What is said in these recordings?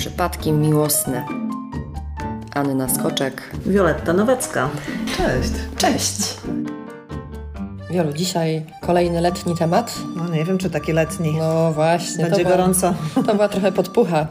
Przypadki miłosne. Anna Skoczek. Wioletta Nowacka. Cześć. Cześć. Wiolu, dzisiaj kolejny letni temat. No nie wiem, czy taki letni. No właśnie. Będzie to była, gorąco. To była trochę podpucha,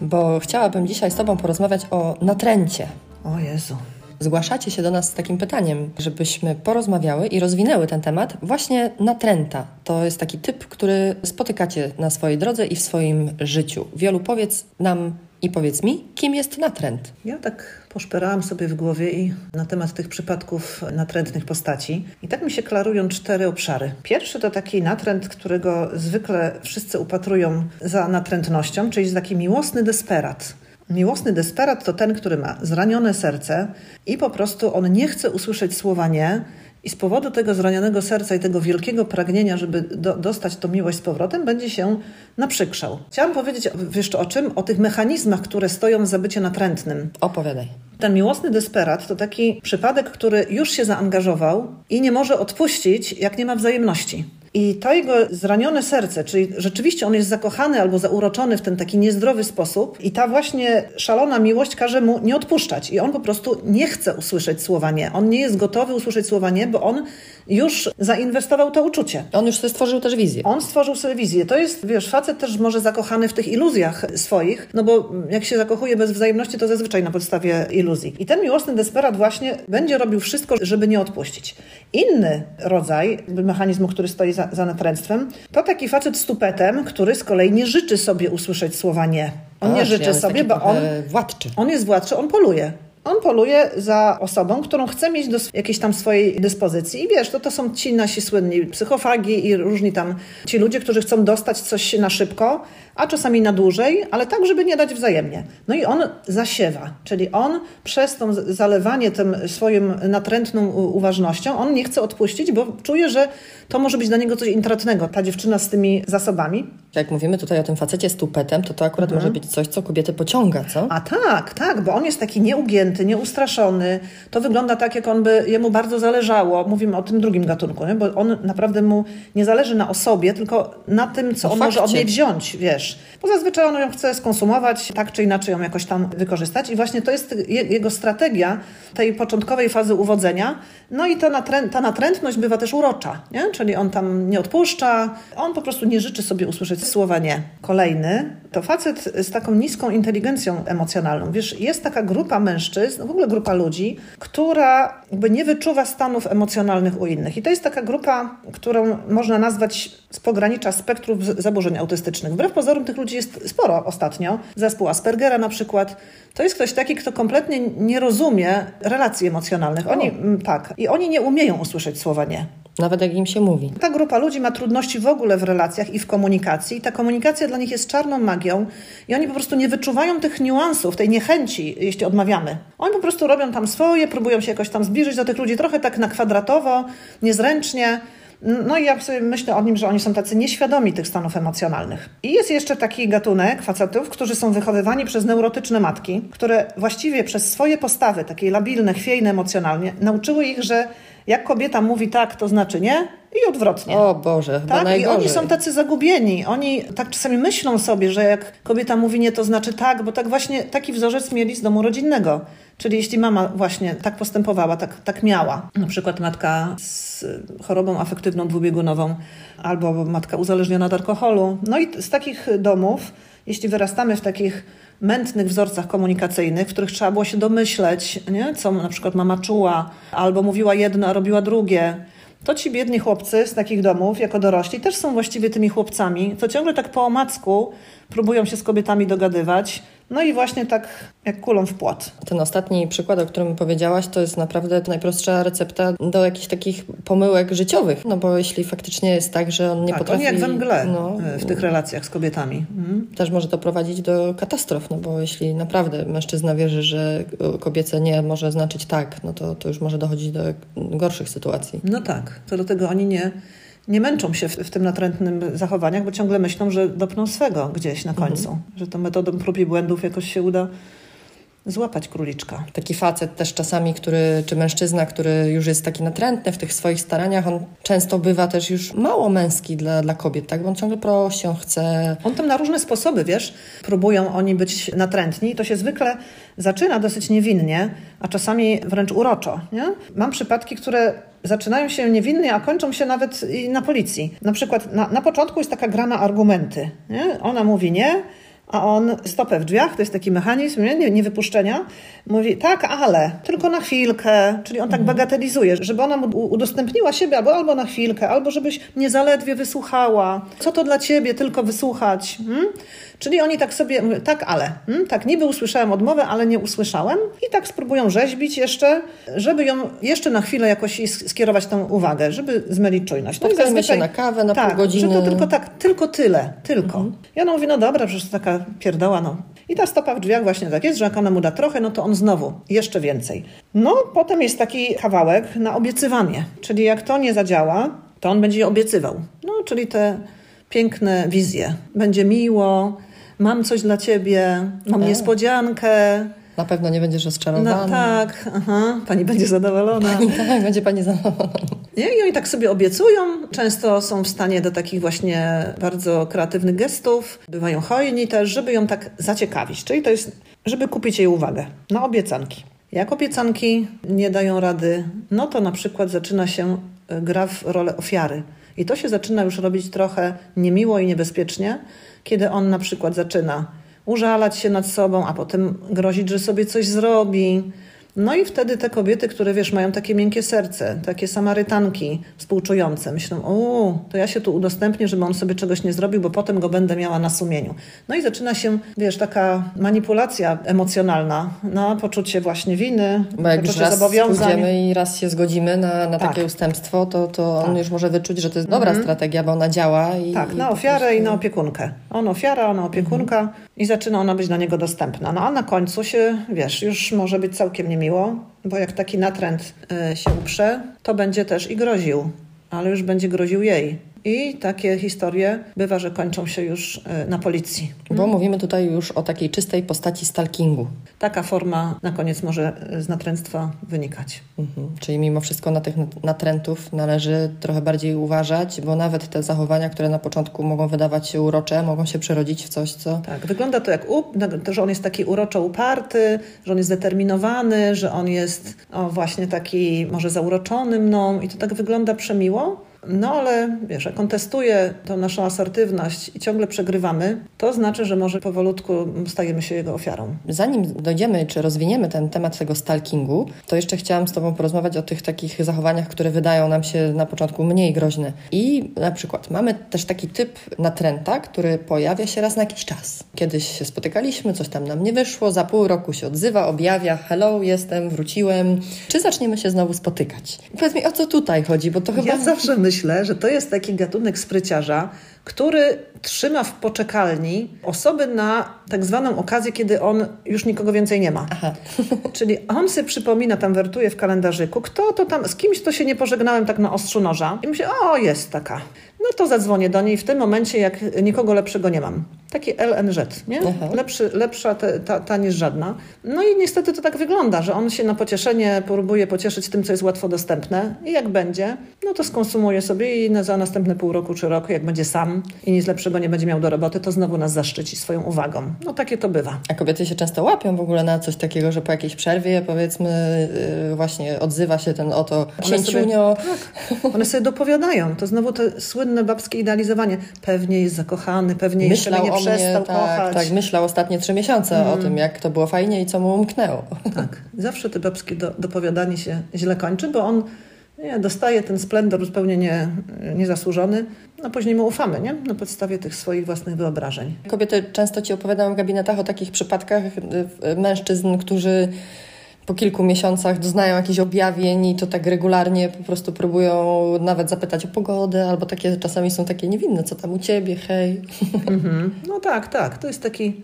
bo chciałabym dzisiaj z Tobą porozmawiać o natręcie. O Jezu. Zgłaszacie się do nas z takim pytaniem, żebyśmy porozmawiały i rozwinęły ten temat. Właśnie natręta to jest taki typ, który spotykacie na swojej drodze i w swoim życiu. Wielu, powiedz nam i powiedz mi, kim jest natręt? Ja tak poszperałam sobie w głowie i na temat tych przypadków natrętnych postaci. I tak mi się klarują cztery obszary. Pierwszy to taki natręt, którego zwykle wszyscy upatrują za natrętnością, czyli taki miłosny desperat. Miłosny desperat to ten, który ma zranione serce i po prostu on nie chce usłyszeć słowa nie. I z powodu tego zranionego serca i tego wielkiego pragnienia, żeby do, dostać tą miłość z powrotem, będzie się naprzykrzał. Chciałam powiedzieć jeszcze o czym? O tych mechanizmach, które stoją za bycie natrętnym. Opowiadaj. Ten miłosny desperat to taki przypadek, który już się zaangażował i nie może odpuścić, jak nie ma wzajemności. I to jego zranione serce, czyli rzeczywiście on jest zakochany albo zauroczony w ten taki niezdrowy sposób, i ta właśnie szalona miłość każe mu nie odpuszczać. I on po prostu nie chce usłyszeć słowa nie. On nie jest gotowy usłyszeć słowa nie, bo on już zainwestował to uczucie. On już sobie stworzył też wizję. On stworzył sobie wizję. To jest, wiesz, facet też może zakochany w tych iluzjach swoich, no bo jak się zakochuje bez wzajemności, to zazwyczaj na podstawie iluzji. I ten miłosny desperat właśnie będzie robił wszystko, żeby nie odpuścić. Inny rodzaj mechanizmu, który stoi za, za natręctwem, to taki facet z tupetem, który z kolei nie życzy sobie usłyszeć słowa nie. On nie życzy sobie, bo on, władczy. on jest władczy, on poluje. On poluje za osobą, którą chce mieć do jakiejś tam swojej dyspozycji. I wiesz, to, to są ci nasi słynni psychofagi i różni tam ci ludzie, którzy chcą dostać coś na szybko, a czasami na dłużej, ale tak, żeby nie dać wzajemnie. No i on zasiewa, czyli on przez to zalewanie tym swoim natrętną uważnością, on nie chce odpuścić, bo czuje, że to może być dla niego coś intratnego, ta dziewczyna z tymi zasobami. Jak mówimy tutaj o tym facecie z tupetem, to to akurat może być coś, co kobiety pociąga, co? A tak, tak, bo on jest taki nieugięty, nieustraszony. To wygląda tak, jak on by jemu bardzo zależało. Mówimy o tym drugim gatunku, nie? bo on naprawdę mu nie zależy na osobie, tylko na tym, co on może od fakcie. niej wziąć, wiesz. Bo zazwyczaj on ją chce skonsumować, tak czy inaczej ją jakoś tam wykorzystać. I właśnie to jest je- jego strategia tej początkowej fazy uwodzenia. No i ta, natrę- ta natrętność bywa też urocza, nie? czyli on tam nie odpuszcza, on po prostu nie życzy sobie usłyszeć słowa nie. Kolejny to facet z taką niską inteligencją emocjonalną. Wiesz, jest taka grupa mężczyzn, w ogóle grupa ludzi, która jakby nie wyczuwa stanów emocjonalnych u innych. I to jest taka grupa, którą można nazwać z pogranicza spektrów zaburzeń autystycznych. Wbrew pozorom tych ludzi jest sporo ostatnio. Zespół Aspergera na przykład. To jest ktoś taki, kto kompletnie nie rozumie relacji emocjonalnych. Oni, tak, i oni nie umieją usłyszeć słowa nie. Nawet jak im się mówi. Ta grupa ludzi ma trudności w ogóle w relacjach i w komunikacji. I ta komunikacja dla nich jest czarną magią i oni po prostu nie wyczuwają tych niuansów, tej niechęci, jeśli odmawiamy. Oni po prostu robią tam swoje, próbują się jakoś tam zbliżyć do tych ludzi trochę tak na kwadratowo, niezręcznie. No i ja sobie myślę o nim, że oni są tacy nieświadomi tych stanów emocjonalnych. I jest jeszcze taki gatunek facetów, którzy są wychowywani przez neurotyczne matki, które właściwie przez swoje postawy, takie labilne, chwiejne emocjonalnie, nauczyły ich, że jak kobieta mówi tak, to znaczy nie i odwrotnie. O Boże, chyba Tak, i oni są tacy zagubieni. Oni tak czasami myślą sobie, że jak kobieta mówi nie, to znaczy tak, bo tak właśnie taki wzorzec mieli z domu rodzinnego. Czyli jeśli mama właśnie tak postępowała, tak, tak miała, na przykład matka z chorobą afektywną dwubiegunową albo matka uzależniona od alkoholu. No i z takich domów, jeśli wyrastamy w takich mętnych wzorcach komunikacyjnych, w których trzeba było się domyśleć, nie? co na przykład mama czuła, albo mówiła jedno, a robiła drugie, to ci biedni chłopcy z takich domów, jako dorośli, też są właściwie tymi chłopcami, co ciągle tak po omacku próbują się z kobietami dogadywać. No i właśnie tak jak kulą w płot. Ten ostatni przykład, o którym powiedziałaś, to jest naprawdę najprostsza recepta do jakichś takich pomyłek życiowych. No bo jeśli faktycznie jest tak, że on nie tak, potrafi... oni jak we mgle no, e, w tych relacjach z kobietami. Mhm. Też może to prowadzić do katastrof, no bo jeśli naprawdę mężczyzna wierzy, że kobiece nie może znaczyć tak, no to, to już może dochodzić do gorszych sytuacji. No tak, to dlatego oni nie, nie męczą się w, w tym natrętnym zachowaniach, bo ciągle myślą, że dopną swego gdzieś na końcu, że to metodą prób i błędów jakoś się uda złapać króliczka. Taki facet też czasami, który, czy mężczyzna, który już jest taki natrętny w tych swoich staraniach, on często bywa też już mało męski dla, dla kobiet, tak? Bo on ciągle prosi, on chce... On tam na różne sposoby, wiesz, próbują oni być natrętni i to się zwykle zaczyna dosyć niewinnie, a czasami wręcz uroczo, nie? Mam przypadki, które zaczynają się niewinnie, a kończą się nawet na policji. Na przykład na, na początku jest taka gra na argumenty, nie? Ona mówi nie, a on stopę w drzwiach, to jest taki mechanizm nie, nie wypuszczenia, mówi tak, ale tylko na chwilkę, czyli on tak mhm. bagatelizuje, żeby ona mu udostępniła siebie albo, albo na chwilkę, albo żebyś mnie zaledwie wysłuchała. Co to dla ciebie tylko wysłuchać? Hmm? Czyli oni tak sobie mówią, tak, ale, hmm? tak, niby usłyszałem odmowę, ale nie usłyszałem i tak spróbują rzeźbić jeszcze, żeby ją jeszcze na chwilę jakoś skierować tą uwagę, żeby zmylić czujność. No Spotkajmy się na kawę, na tak, pół godziny. że to tylko tak, tylko tyle, tylko. Mhm. I ona mówi, no dobra, przecież to taka pierdoła, no. I ta stopa w drzwiach właśnie tak jest, że jak ona mu da trochę, no to on znowu, jeszcze więcej. No, potem jest taki kawałek na obiecywanie, czyli jak to nie zadziała, to on będzie obiecywał. No, czyli te piękne wizje. Będzie miło, mam coś dla ciebie, mam e. niespodziankę. Na pewno nie będziesz rozczarowany. No, tak, aha, pani będzie zadowolona. Pani, tak, będzie pani zadowolona. Nie? I oni tak sobie obiecują. Często są w stanie do takich właśnie bardzo kreatywnych gestów. Bywają hojni też, żeby ją tak zaciekawić. Czyli to jest, żeby kupić jej uwagę na obiecanki. Jak obiecanki nie dają rady, no to na przykład zaczyna się e, gra w rolę ofiary. I to się zaczyna już robić trochę niemiło i niebezpiecznie, kiedy on na przykład zaczyna użalać się nad sobą, a potem grozić, że sobie coś zrobi, no i wtedy te kobiety, które wiesz, mają takie miękkie serce, takie samarytanki współczujące, myślą, o, to ja się tu udostępnię, żeby on sobie czegoś nie zrobił, bo potem go będę miała na sumieniu. No i zaczyna się, wiesz, taka manipulacja emocjonalna na poczucie właśnie winy, bo jak poczucie raz zobowiązań. i raz się zgodzimy na, na tak. takie ustępstwo, to, to on tak. już może wyczuć, że to jest dobra mhm. strategia, bo ona działa. I, tak, na ofiarę prostu... i na opiekunkę. On ofiara, ona opiekunka mhm. i zaczyna ona być dla niego dostępna. No a na końcu się, wiesz, już może być całkiem niemiło miło, bo jak taki natręt e, się uprze, to będzie też i groził, ale już będzie groził jej. I takie historie bywa, że kończą się już e, na policji. Bo mówimy tutaj już o takiej czystej postaci stalkingu. Taka forma na koniec może z natręctwa wynikać. Mhm. Czyli mimo wszystko na tych natrętów należy trochę bardziej uważać, bo nawet te zachowania, które na początku mogą wydawać się urocze, mogą się przerodzić w coś, co... Tak, wygląda to jak, up, że on jest taki uroczo uparty, że on jest zdeterminowany, że on jest o, właśnie taki może zauroczony mną i to tak wygląda przemiło, no ale wiesz, jak on testuje tą naszą asertywność i ciągle przegrywamy, to znaczy, że może powolutku stajemy się jego ofiarą. Zanim dojdziemy, czy rozwiniemy ten temat tego stalkingu, to jeszcze chciałam z Tobą porozmawiać o tych takich zachowaniach, które wydają nam się na początku mniej groźne. I na przykład mamy też taki typ natręta, który pojawia się raz na jakiś czas. Kiedyś się spotykaliśmy, coś tam nam nie wyszło, za pół roku się odzywa, objawia, hello, jestem, wróciłem. Czy zaczniemy się znowu spotykać? I powiedz mi, o co tutaj chodzi, bo to chyba... Ja zawsze myślę, myślę, że to jest taki gatunek spryciarza, który trzyma w poczekalni osoby na tak zwaną okazję, kiedy on już nikogo więcej nie ma. Aha. Czyli on sobie przypomina, tam wertuje w kalendarzyku, kto to tam, z kimś to się nie pożegnałem tak na ostrzu noża. I myślę, o, jest taka. No to zadzwonię do niej w tym momencie, jak nikogo lepszego nie mam. Taki LNZ, nie? Lepszy, lepsza te, ta, ta niż żadna. No i niestety to tak wygląda, że on się na pocieszenie próbuje pocieszyć tym, co jest łatwo dostępne i jak będzie, no to skonsumuje sobie i za następne pół roku czy rok, jak będzie sam i nic lepszego nie będzie miał do roboty, to znowu nas zaszczyci swoją uwagą. No takie to bywa. A kobiety się często łapią w ogóle na coś takiego, że po jakiejś przerwie powiedzmy yy, właśnie odzywa się ten oto księciunio. One sobie, tak, one sobie dopowiadają. To znowu to słynne babskie idealizowanie. Pewnie jest zakochany, pewnie myślał jeszcze nie przestał mnie, tak, kochać. Tak, myślał ostatnie trzy miesiące mm. o tym, jak to było fajnie i co mu umknęło. Tak. Zawsze te babskie do, dopowiadanie się źle kończy, bo on nie, dostaje ten splendor zupełnie nie, niezasłużony, no później mu ufamy, nie? Na podstawie tych swoich własnych wyobrażeń. Kobiety często Ci opowiadają w gabinetach o takich przypadkach mężczyzn, którzy po kilku miesiącach doznają jakichś objawień i to tak regularnie po prostu próbują nawet zapytać o pogodę, albo takie czasami są takie niewinne, co tam u Ciebie, hej. Mm -hmm. No tak, tak. To jest taki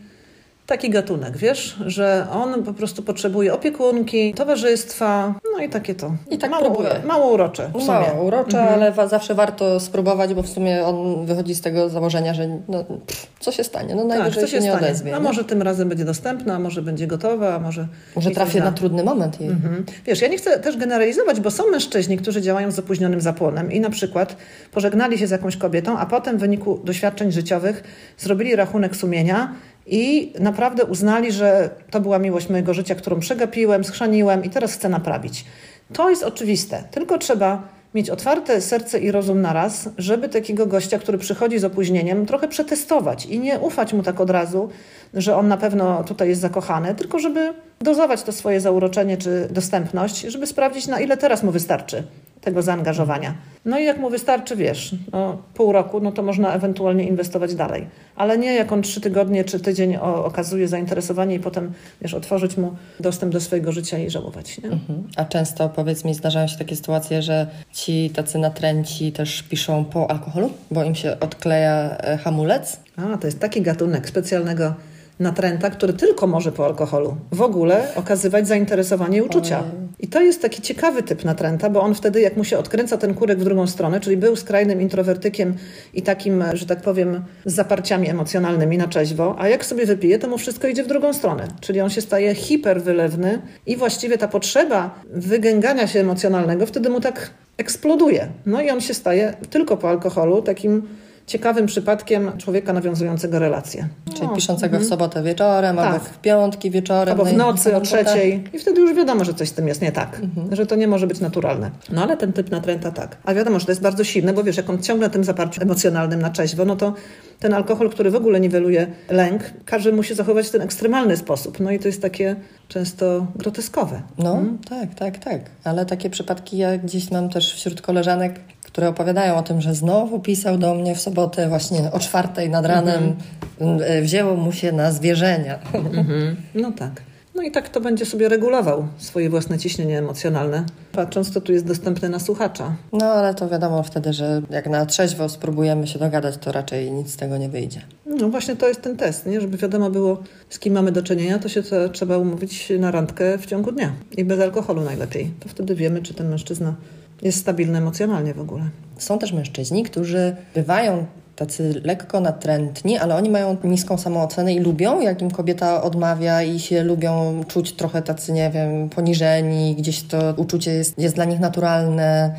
taki gatunek, wiesz, że on po prostu potrzebuje opiekunki, towarzystwa, no i takie to. I tak mało, mało urocze w sumie. Mało urocze, ale wa- zawsze warto spróbować, bo w sumie on wychodzi z tego założenia, że no, pff, co się stanie? No Tak, najwyżej co się nie stanie? odezwie. A nie? może tym razem będzie dostępna, a może będzie gotowa, a może... Może i coś trafię da. na trudny moment jej. Mhm. Wiesz, ja nie chcę też generalizować, bo są mężczyźni, którzy działają z opóźnionym zapłonem i na przykład pożegnali się z jakąś kobietą, a potem w wyniku doświadczeń życiowych zrobili rachunek sumienia i naprawdę uznali, że to była miłość mojego życia, którą przegapiłem, schrzaniłem i teraz chcę naprawić. To jest oczywiste, tylko trzeba mieć otwarte serce i rozum naraz, żeby takiego gościa, który przychodzi z opóźnieniem, trochę przetestować i nie ufać mu tak od razu, że on na pewno tutaj jest zakochany, tylko żeby dozować to swoje zauroczenie czy dostępność, żeby sprawdzić, na ile teraz mu wystarczy tego zaangażowania. No i jak mu wystarczy, wiesz, no, pół roku, no to można ewentualnie inwestować dalej. Ale nie jak on trzy tygodnie czy tydzień o, okazuje zainteresowanie i potem, wiesz, otworzyć mu dostęp do swojego życia i żałować, nie? Mhm. A często, powiedz mi, zdarzają się takie sytuacje, że ci tacy natręci też piszą po alkoholu, bo im się odkleja e, hamulec? A, to jest taki gatunek specjalnego natręta, który tylko może po alkoholu w ogóle okazywać zainteresowanie i uczucia. Ojej. I to jest taki ciekawy typ natręta, bo on wtedy, jak mu się odkręca ten kurek w drugą stronę, czyli był skrajnym introwertykiem i takim, że tak powiem, z zaparciami emocjonalnymi na czeźwo, a jak sobie wypije, to mu wszystko idzie w drugą stronę. Czyli on się staje hiperwylewny i właściwie ta potrzeba wygęgania się emocjonalnego wtedy mu tak eksploduje. No i on się staje tylko po alkoholu takim ciekawym przypadkiem człowieka nawiązującego relacje. Czyli No. piszącego w sobotę wieczorem, albo Tak. w piątki wieczorem. Albo no w i nocy o trzeciej. I wtedy już wiadomo, że coś z tym jest nie tak. Że to nie może być naturalne. No ale ten typ natręta tak. A wiadomo, że to jest bardzo silne, bo wiesz, jak on ciągle na tym zaparciu emocjonalnym na trzeźwo, no to ten alkohol, który w ogóle niweluje lęk, każe mu się zachować w ten ekstremalny sposób. No i to jest takie często groteskowe. No, tak, tak, tak. Ale takie przypadki ja gdzieś mam też wśród koleżanek, które opowiadają o tym, że znowu pisał do mnie w sobotę właśnie o czwartej nad ranem. e, Wzięło mu się na zwierzenia. No tak. No i tak to będzie sobie regulował swoje własne ciśnienie emocjonalne, patrząc, co tu jest dostępne na słuchacza. No ale to wiadomo wtedy, że jak na trzeźwo spróbujemy się dogadać, to raczej nic z tego nie wyjdzie. No właśnie to jest ten test, nie? Żeby wiadomo było, z kim mamy do czynienia, to się to trzeba umówić na randkę w ciągu dnia. I bez alkoholu najlepiej. To wtedy wiemy, czy ten mężczyzna jest stabilny emocjonalnie w ogóle. Są też mężczyźni, którzy bywają tacy lekko natrętni, ale oni mają niską samoocenę i lubią, jak im kobieta odmawia i się lubią czuć trochę tacy, nie wiem, poniżeni, gdzieś to uczucie jest, jest dla nich naturalne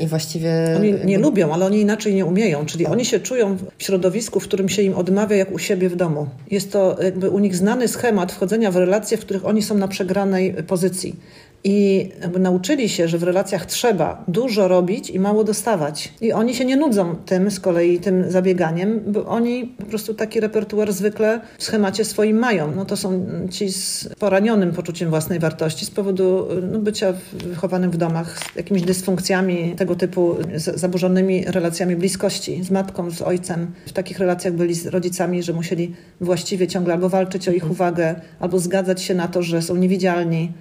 i właściwie... Oni nie lubią, ale oni inaczej nie umieją, czyli oni się czują w środowisku, w którym się im odmawia jak u siebie w domu. Jest to jakby u nich znany schemat wchodzenia w relacje, w których oni są na przegranej pozycji. I nauczyli się, że w relacjach trzeba dużo robić i mało dostawać. I oni się nie nudzą tym z kolei, tym zabieganiem, bo oni po prostu taki repertuar zwykle w schemacie swoim mają. No to są ci z poranionym poczuciem własnej wartości z powodu no, bycia wychowanym w domach z jakimiś dysfunkcjami tego typu, z zaburzonymi relacjami bliskości z matką, z ojcem. W takich relacjach byli z rodzicami, że musieli właściwie ciągle albo walczyć o ich uwagę, albo zgadzać się na to, że są niewidzialni.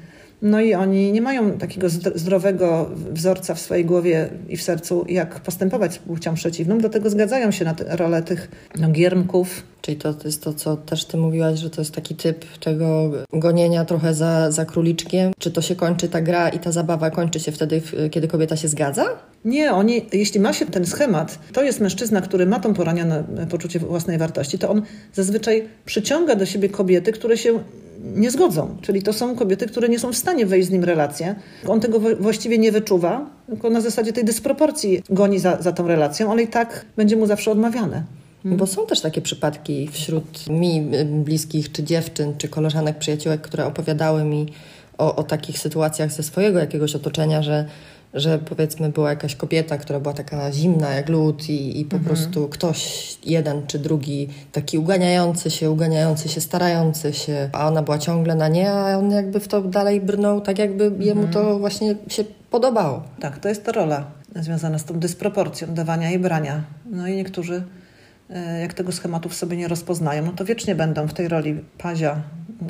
No i oni nie mają takiego zdro- zdrowego wzorca w swojej głowie i w sercu, jak postępować z płcią przeciwną. Do tego zgadzają się na rolę tych no, giermków. Czyli to jest to, co też ty mówiłaś, że to jest taki typ tego gonienia trochę za, za króliczkiem. Czy to się kończy ta gra i ta zabawa kończy się wtedy, kiedy kobieta się zgadza? Nie, oni, jeśli ma się ten schemat, to jest mężczyzna, który ma tą poranione poczucie własnej wartości, to on zazwyczaj przyciąga do siebie kobiety, które się nie zgodzą. Czyli to są kobiety, które nie są w stanie wejść z nim w relację. On tego właściwie nie wyczuwa, tylko na zasadzie tej dysproporcji goni za, za tą relacją, ale i tak będzie mu zawsze odmawiane. Bo są też takie przypadki wśród mi bliskich, czy dziewczyn, czy koleżanek, przyjaciółek, które opowiadały mi o, o takich sytuacjach ze swojego jakiegoś otoczenia, że, że powiedzmy była jakaś kobieta, która była taka zimna jak lód i, i po prostu ktoś, jeden czy drugi, taki uganiający się, uganiający się, starający się, a ona była ciągle na nie, a on jakby w to dalej brnął, tak jakby jemu to właśnie się podobało. Tak, to jest ta rola związana z tą dysproporcją dawania i brania. No i niektórzy, e, jak tego schematu w sobie nie rozpoznają, no to wiecznie będą w tej roli pazia,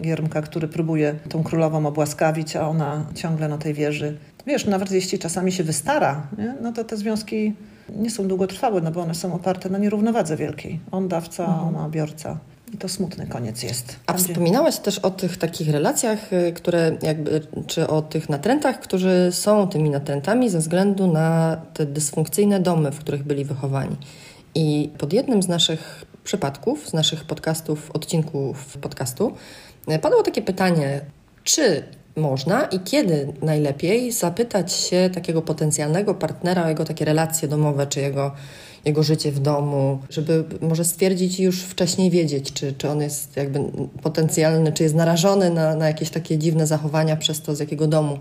giermka, który próbuje tą królową obłaskawić, a ona ciągle na tej wieży. Wiesz, nawet jeśli czasami się wystara, nie? no to te związki nie są długotrwałe, no bo one są oparte na nierównowadze wielkiej. On dawca, ona biorca. I to smutny koniec jest. A wspominałaś też o tych takich relacjach, y, które jakby, czy o tych natrętach, którzy są tymi natrętami ze względu na te dysfunkcyjne domy, w których byli wychowani. I pod jednym z naszych przypadków, z naszych podcastów, odcinków podcastu, y, padło takie pytanie, czy można i kiedy najlepiej zapytać się takiego potencjalnego partnera o jego takie relacje domowe, czy jego, jego życie w domu, żeby może stwierdzić i już wcześniej wiedzieć, czy, czy on jest jakby potencjalny, czy jest narażony na, na jakieś takie dziwne zachowania przez to, z jakiego domu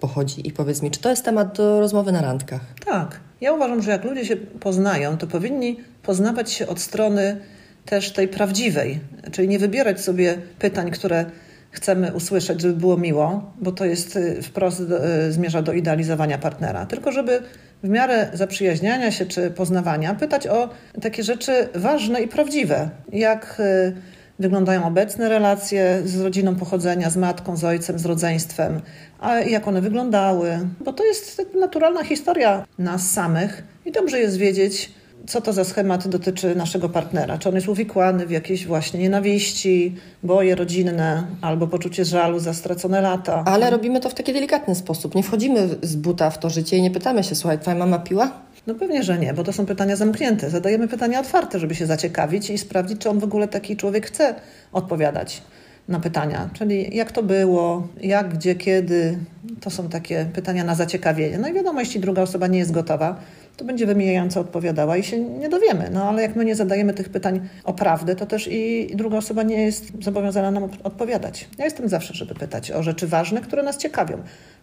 pochodzi. I powiedz mi, czy to jest temat do rozmowy na randkach? Tak. Ja uważam, że jak ludzie się poznają, to powinni poznawać się od strony też tej prawdziwej, czyli nie wybierać sobie pytań, które chcemy usłyszeć, żeby było miło, bo to jest y, wprost y, zmierza do idealizowania partnera, tylko żeby w miarę zaprzyjaźniania się czy poznawania pytać o takie rzeczy ważne i prawdziwe, jak y, wyglądają obecne relacje z rodziną pochodzenia, z matką, z ojcem, z rodzeństwem, a jak one wyglądały, bo to jest naturalna historia nas samych i dobrze jest wiedzieć, co to za schemat dotyczy naszego partnera. Czy on jest uwikłany w jakieś właśnie nienawiści, boje rodzinne albo poczucie żalu za stracone lata. Ale robimy to w taki delikatny sposób. Nie wchodzimy z buta w to życie i nie pytamy się, słuchaj, twoja mama piła? No pewnie, że nie, bo to są pytania zamknięte. Zadajemy pytania otwarte, żeby się zaciekawić i sprawdzić, czy on w ogóle taki człowiek chce odpowiadać na pytania, czyli jak to było, jak, gdzie, kiedy. To są takie pytania na zaciekawienie. No i wiadomo, jeśli druga osoba nie jest gotowa, to będzie wymijająco odpowiadała i się nie dowiemy. No ale jak my nie zadajemy tych pytań o prawdę, to też i druga osoba nie jest zobowiązana nam odpowiadać. Ja jestem zawsze, żeby pytać o rzeczy ważne, które nas ciekawią,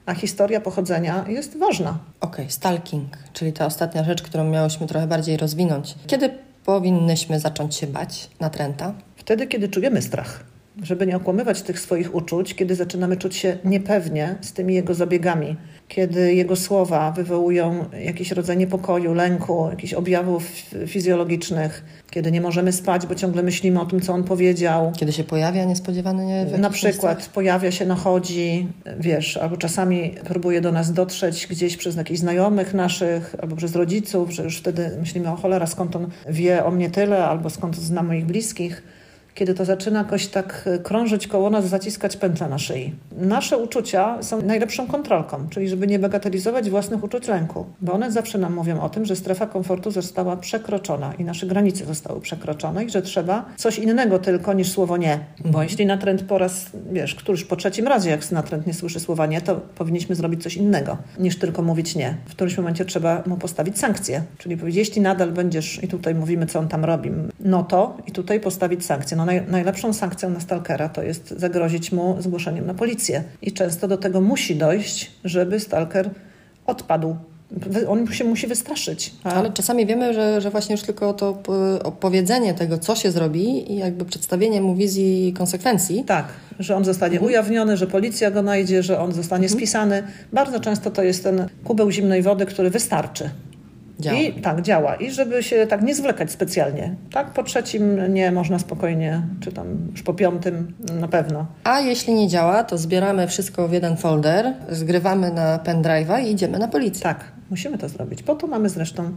a historia pochodzenia jest ważna. Okej, okay, stalking, czyli ta ostatnia rzecz, którą miałyśmy trochę bardziej rozwinąć. Kiedy powinnyśmy zacząć się bać natręta? Wtedy, kiedy czujemy strach żeby nie okłamywać tych swoich uczuć, kiedy zaczynamy czuć się niepewnie z tymi jego zabiegami, kiedy jego słowa wywołują jakiś rodzaj niepokoju, lęku, jakichś objawów fizjologicznych, kiedy nie możemy spać, bo ciągle myślimy o tym, co on powiedział. Kiedy się pojawia niespodziewanie w Na przykład miejscach? pojawia się, nachodzi, wiesz, albo czasami próbuje do nas dotrzeć gdzieś przez jakichś znajomych naszych, albo przez rodziców, że już wtedy myślimy o cholera, skąd on wie o mnie tyle, albo skąd zna moich bliskich kiedy to zaczyna jakoś tak e, krążyć koło nas, zaciskać pętla na szyi. Nasze uczucia są najlepszą kontrolką, czyli żeby nie bagatelizować własnych uczuć lęku, bo one zawsze nam mówią o tym, że strefa komfortu została przekroczona i nasze granice zostały przekroczone i że trzeba coś innego tylko niż słowo nie. Bo jeśli natręt po raz, wiesz, któryś po trzecim razie, jak natręt nie słyszy słowa nie, to powinniśmy zrobić coś innego niż tylko mówić nie. W którymś momencie trzeba mu postawić sankcje, czyli powiedzieć, jeśli nadal będziesz, i tutaj mówimy, co on tam robi, no to i tutaj postawić sankcje. No naj, najlepszą sankcją na stalkera to jest zagrozić mu zgłoszeniem na policję. I często do tego musi dojść, żeby stalker odpadł on się musi wystraszyć. A... Ale czasami wiemy, że, że właśnie już tylko to opowiedzenie tego, co się zrobi i jakby przedstawienie mu wizji konsekwencji. Tak, że on zostanie mhm. ujawniony, że policja go znajdzie, że on zostanie mhm. spisany. Bardzo często to jest ten kubeł zimnej wody, który wystarczy. Działa. I tak, działa. I żeby się tak nie zwlekać specjalnie. Tak, po trzecim nie można spokojnie, czy tam już po piątym na pewno. A jeśli nie działa, to zbieramy wszystko w jeden folder, zgrywamy na pendrive'a i idziemy na policję. Tak, musimy to zrobić. Po to mamy zresztą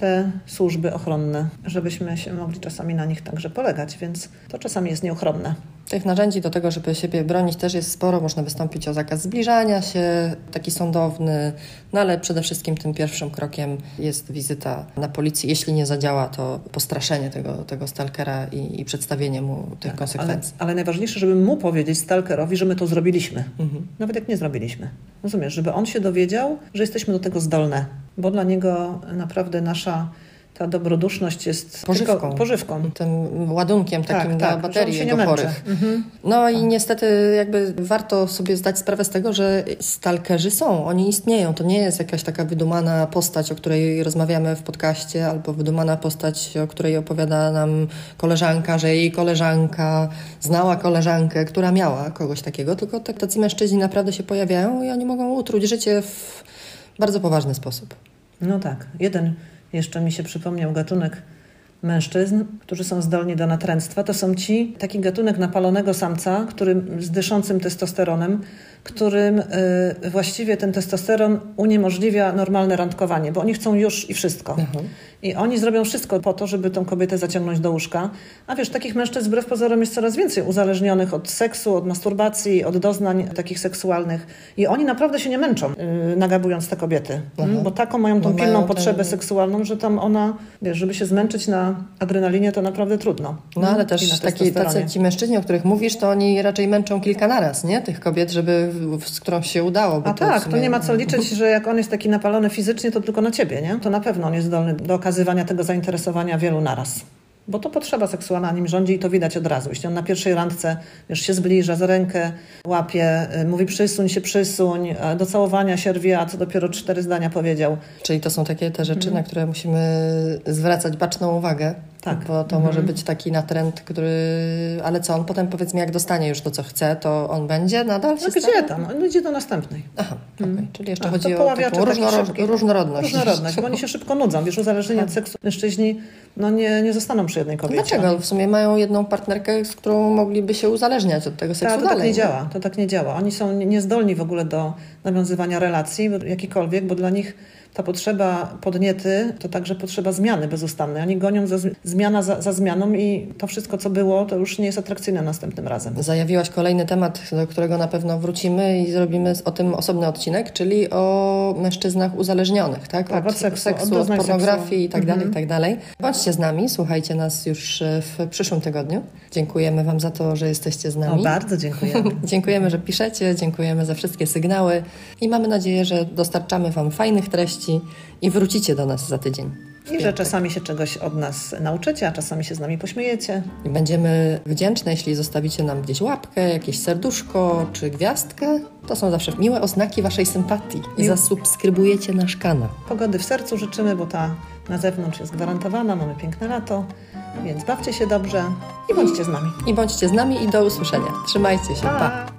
te służby ochronne, żebyśmy się mogli czasami na nich także polegać, więc to czasami jest nieuchronne. Tych narzędzi do tego, żeby siebie bronić też jest sporo. Można wystąpić o zakaz zbliżania się, taki sądowny, no ale przede wszystkim tym pierwszym krokiem jest wizyta na policji. Jeśli nie zadziała, to postraszenie tego, tego stalkera i, i przedstawienie mu tych tak, konsekwencji. Ale, ale, najważniejsze, żeby mu powiedzieć stalkerowi, że my to zrobiliśmy. Mhm. Nawet jak nie zrobiliśmy. Rozumiesz, żeby on się dowiedział, że jesteśmy do tego zdolne, bo dla niego naprawdę nasza ta dobroduszność jest pożywką, pożywką. tym ładunkiem tak, takim tak, dla tak, baterii jego chorych. Mhm. No i niestety jakby warto sobie zdać sprawę z tego, że stalkerzy są, oni istnieją. To nie jest jakaś taka wydumana postać, o której rozmawiamy w podcaście, albo wydumana postać, o której opowiada nam koleżanka, że jej koleżanka znała koleżankę, która miała kogoś takiego, tylko tak, tacy mężczyźni naprawdę się pojawiają i oni mogą utruć życie w bardzo poważny sposób. No tak. Jeden jeszcze mi się przypomniał gatunek mężczyzn, którzy są zdolni do natręctwa, to są ci, taki gatunek napalonego samca, którym, z dyszącym testosteronem, którym y, właściwie ten testosteron uniemożliwia normalne randkowanie, bo oni chcą już i wszystko. Mhm. I oni zrobią wszystko po to, żeby tą kobietę zaciągnąć do łóżka. A wiesz, takich mężczyzn wbrew pozorom jest coraz więcej uzależnionych od seksu, od masturbacji, od doznań takich seksualnych. I oni naprawdę się nie męczą, yy, nagabując te kobiety. Mm, Bo taką mają tą Bo pilną mają potrzebę ten- seksualną, że tam ona, wiesz, żeby się zmęczyć na adrenalinie, to naprawdę trudno. No ale też taki, tacy ci mężczyźni, o których mówisz, to oni raczej męczą kilka naraz, nie? Tych kobiet, żeby, z którą się udało. A w tak, to sumie- nie ma co liczyć, że jak on jest taki napalony fizycznie, to tylko na ciebie, nie? To na pewno on jest zdolny do okazywania tego zainteresowania wielu naraz. Bo to potrzeba seksualna nim rządzi i to widać od razu. Jeśli on na pierwszej randce wiesz, się zbliża, za rękę łapie, y, mówi przysuń się, przysuń, a do całowania się rwie, a co dopiero cztery zdania powiedział. Czyli to są takie te rzeczy, na które musimy zwracać baczną uwagę. Tak. Bo to może być taki natręt, który... Ale co, on potem powiedzmy, jak dostanie już to, co chce, to on będzie nadal No gdzie tam? On idzie do następnej. Aha, okej. Czyli jeszcze A, chodzi to o poławiacze taką takich różnoro- szybkich. różnorodność. Różnorodność, bo oni się szybko nudzą. Wiesz, uzależnieni od seksu mężczyźni no nie, nie zostaną przy jednej kobiecie. Dlaczego? W sumie mają jedną partnerkę, z którą mogliby się uzależniać od tego seksu Tak, to dalej. tak nie działa. To tak nie działa. Oni są nie- niezdolni w ogóle do nawiązywania relacji, jakikolwiek, bo dla nich ta potrzeba podniety to także potrzeba zmiany bezustannej. Oni gonią za, zmi- zmiana za, za zmianą i to wszystko, co było, to już nie jest atrakcyjne następnym razem. Zajawiłaś kolejny temat, do którego na pewno wrócimy i zrobimy o tym osobny odcinek, czyli o mężczyznach uzależnionych, tak? Tak, od seksu, od od, doznań pornografii seksu. i tak dalej, Mhm. i tak dalej. Bądźcie z nami, słuchajcie nas już e, w przyszłym tygodniu. Dziękujemy Wam za to, że jesteście z O, nami. bardzo dziękujemy. Dziękujemy, że piszecie, dziękujemy za wszystkie sygnały i mamy nadzieję, że dostarczamy Wam fajnych treści i wrócicie do nas za tydzień. I że czasami się czegoś od nas nauczycie, a czasami się z nami pośmiejecie. I będziemy wdzięczne, jeśli zostawicie nam gdzieś łapkę, jakieś serduszko czy gwiazdkę. To są zawsze miłe oznaki Waszej sympatii. I zasubskrybujecie nasz kanał. Pogody w sercu życzymy, bo ta na zewnątrz jest gwarantowana, mamy piękne lato, więc bawcie się dobrze i bądźcie z nami. I bądźcie z nami i do usłyszenia. Trzymajcie się. pa. pa.